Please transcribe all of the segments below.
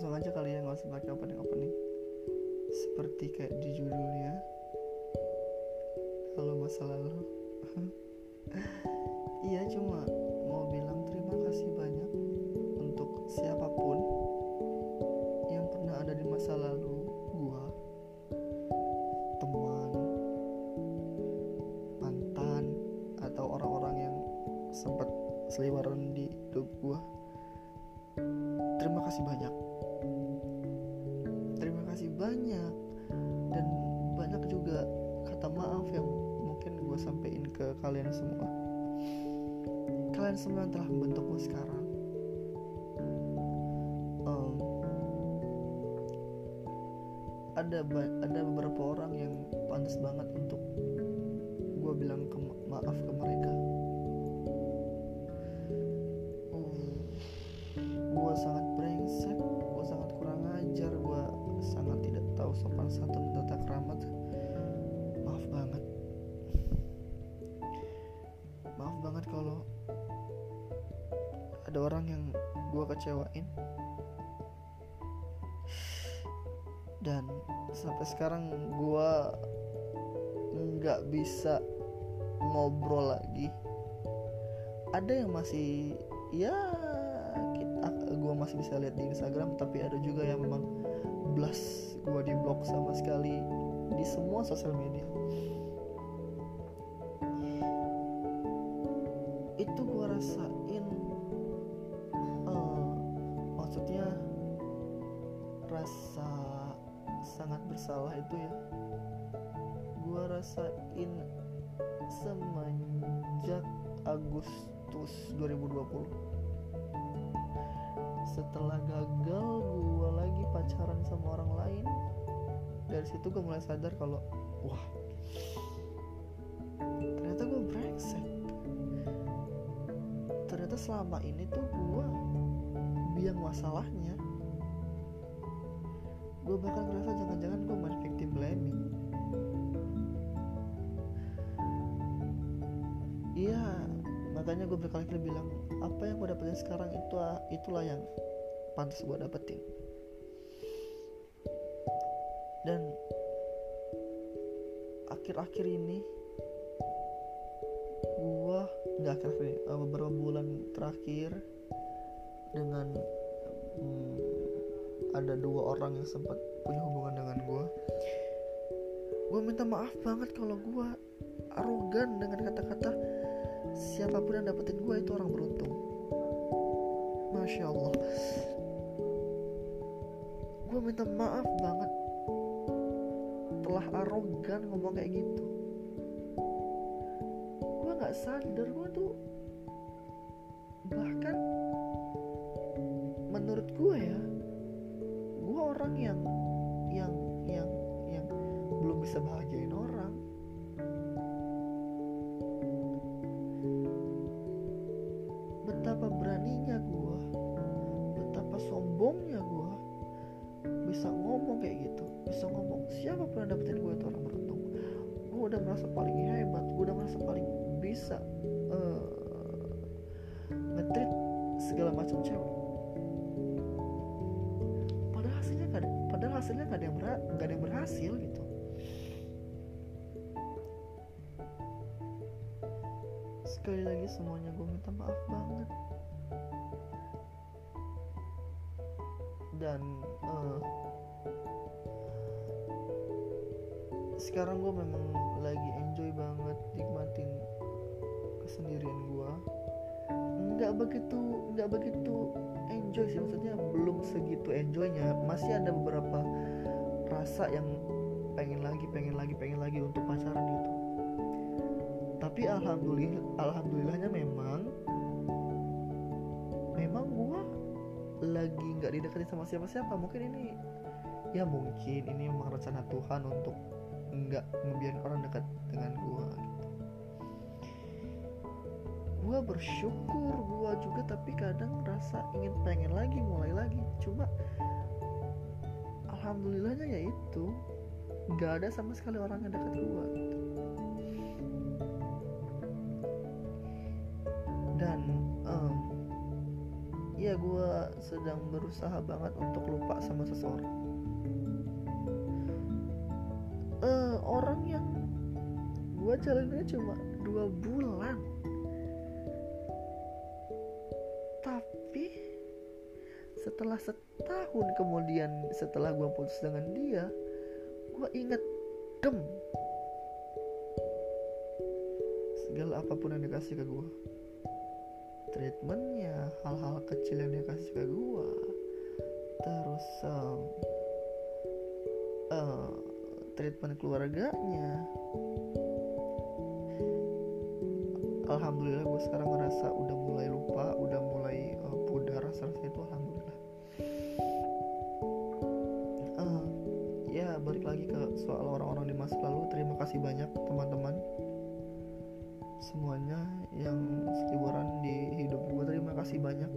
langsung aja kali ya nggak usah pakai opening opening seperti kayak di judulnya. Kalau masa lalu. Iya cuma mau bilang terima kasih banyak untuk siapa pun yang pernah ada di masa lalu. Gua teman mantan atau orang-orang yang sempat seliweran di hidup gua. Terima kasih banyak ke kalian semua. Kalian semua yang telah membentuk gue sekarang. Em, ada ada beberapa orang yang pantas banget untuk ada orang yang gue kecewain. Dan sampai sekarang gue nggak bisa ngobrol lagi. Ada yang masih ya kita gue masih bisa lihat di Instagram tapi ada juga yang memang blast gue di blog sama sekali di semua sosial media. Itu gue rasain bersalah itu ya. Gue rasain semenjak Agustus 2020 setelah gagal gue lagi pacaran sama orang lain. Dari situ gue mulai sadar kalau wah ternyata gue brengsek. Ternyata selama ini tuh gue biang masalahnya gue bahkan ngerasa jangan-jangan gue main victim blaming iya makanya gue berkali-kali bilang apa yang gue dapetin sekarang itu itulah yang pantas gue dapetin. Dan akhir-akhir ini gue nggak akhir-akhir ini eh, beberapa bulan terakhir dengan hmm, ada dua orang yang sempat punya hubungan dengan gue gue minta maaf banget kalau gue arogan dengan kata-kata siapa pun yang dapetin gue itu orang beruntung. Masya allah. Gue minta maaf banget. Telah arogan ngomong kayak gitu. Gue nggak sadar gue tuh bahkan menurut gue ya orang yang yang yang yang belum bisa bahagiain orang. Betapa beraninya gue betapa sombongnya gue bisa ngomong kayak gitu bisa ngomong siapa pernah dapetin gue itu orang beruntung gue udah merasa paling hebat gue udah merasa paling bisa uh, ngetrit segala macam cewek hasilnya gak ada yang ber, gak ada yang berhasil gitu. Sekali lagi semuanya gue minta maaf banget. Dan uh, sekarang gue memang lagi enjoy banget nikmatin kesendirian gue nggak begitu nggak begitu enjoy sih maksudnya belum segitu enjoynya. Masih ada beberapa rasa yang pengen lagi pengen lagi pengen lagi untuk pacaran itu tapi alhamdulillah alhamdulillahnya memang memang gue lagi nggak dideketin sama siapa-siapa. Mungkin ini ya mungkin ini memang rencana Tuhan untuk nggak ngebiarin orang dekat dengan gitu. Gue bersyukur gue juga tapi kadang rasa ingin pengen lagi mulai lagi. Cuma alhamdulillahnya ya itu nggak ada sama sekali orang yang dekat gue gitu. dan um, ya gue sedang berusaha banget untuk lupa sama seseorang. Uh, orang yang gue jalannya cuma dua bulan setelah setahun kemudian setelah gue putus dengan dia gue inget dem segala apa pun yang dikasih ke gue treatmentnya hal-hal kecil yang dikasih ke gue terus um, uh, treatment keluarganya. Alhamdulillah gue sekarang ngerasa udah mulai lupa udah mulai uh, pudar rasa-rasanya itu alhamdulillah lagi ke soal orang-orang di masa lalu. Terima kasih banyak teman-teman. Semuanya yang seliburan di hidup gue terima kasih banyak.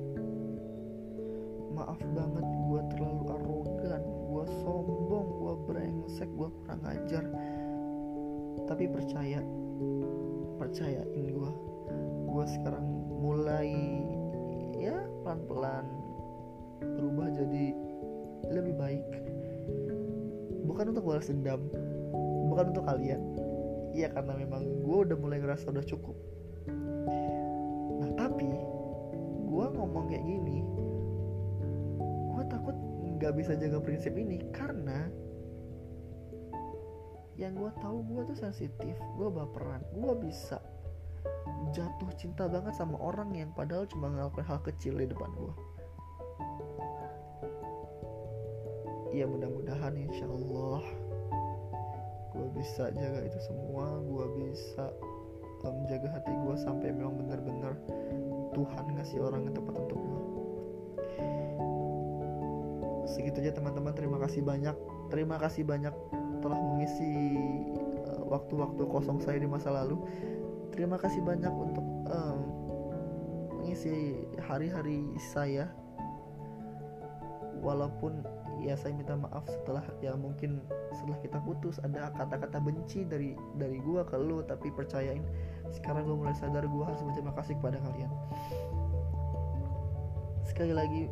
Maaf banget gue terlalu arogan gue sombong gue brengsek gue kurang ajar. Tapi percaya percayain gue gue sekarang mulai ya pelan-pelan berubah jadi lebih baik bukan untuk balas dendam. Bukan untuk kalian. Iya karena memang gue udah mulai ngerasa udah cukup. Nah tapi gue ngomong kayak gini gue takut nggak bisa jaga prinsip ini karena yang gue tahu gue tuh sensitif gue baperan gue bisa jatuh cinta banget sama orang yang padahal cuma ngelakuin hal kecil di depan gue ya mudah-mudahan insya Allah gue bisa jaga itu semua gue bisa menjaga um, hati gue sampai memang benar-benar Tuhan ngasih orang yang tepat untuk gue segitu aja teman-teman. Terima kasih banyak. Terima kasih banyak telah mengisi uh, waktu-waktu uh, kosong saya di masa lalu. Terima kasih banyak untuk um, mengisi hari-hari saya. Walaupun ya saya minta maaf setelah ya mungkin setelah kita putus ada kata-kata benci dari dari gue ke lu tapi percayain sekarang gue mulai sadar gue harus berterima kasih kepada kalian. Sekali lagi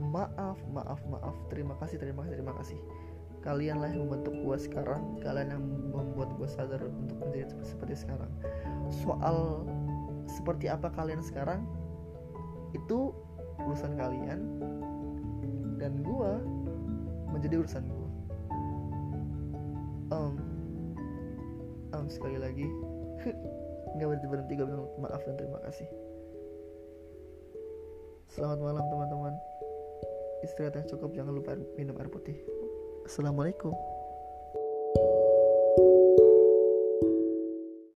maaf maaf maaf terima kasih terima kasih terima kasih. Kalianlah yang membentuk gue sekarang kalian yang membuat gue sadar untuk menjadi seperti sekarang. Soal seperti apa kalian sekarang itu urusan kalian dan gue menjadi urusan gue um, um, sekali lagi nggak berhenti berhenti gue bilang maaf dan terima kasih. Selamat malam teman-teman. Istirahat yang cukup jangan lupa minum air putih. Assalamualaikum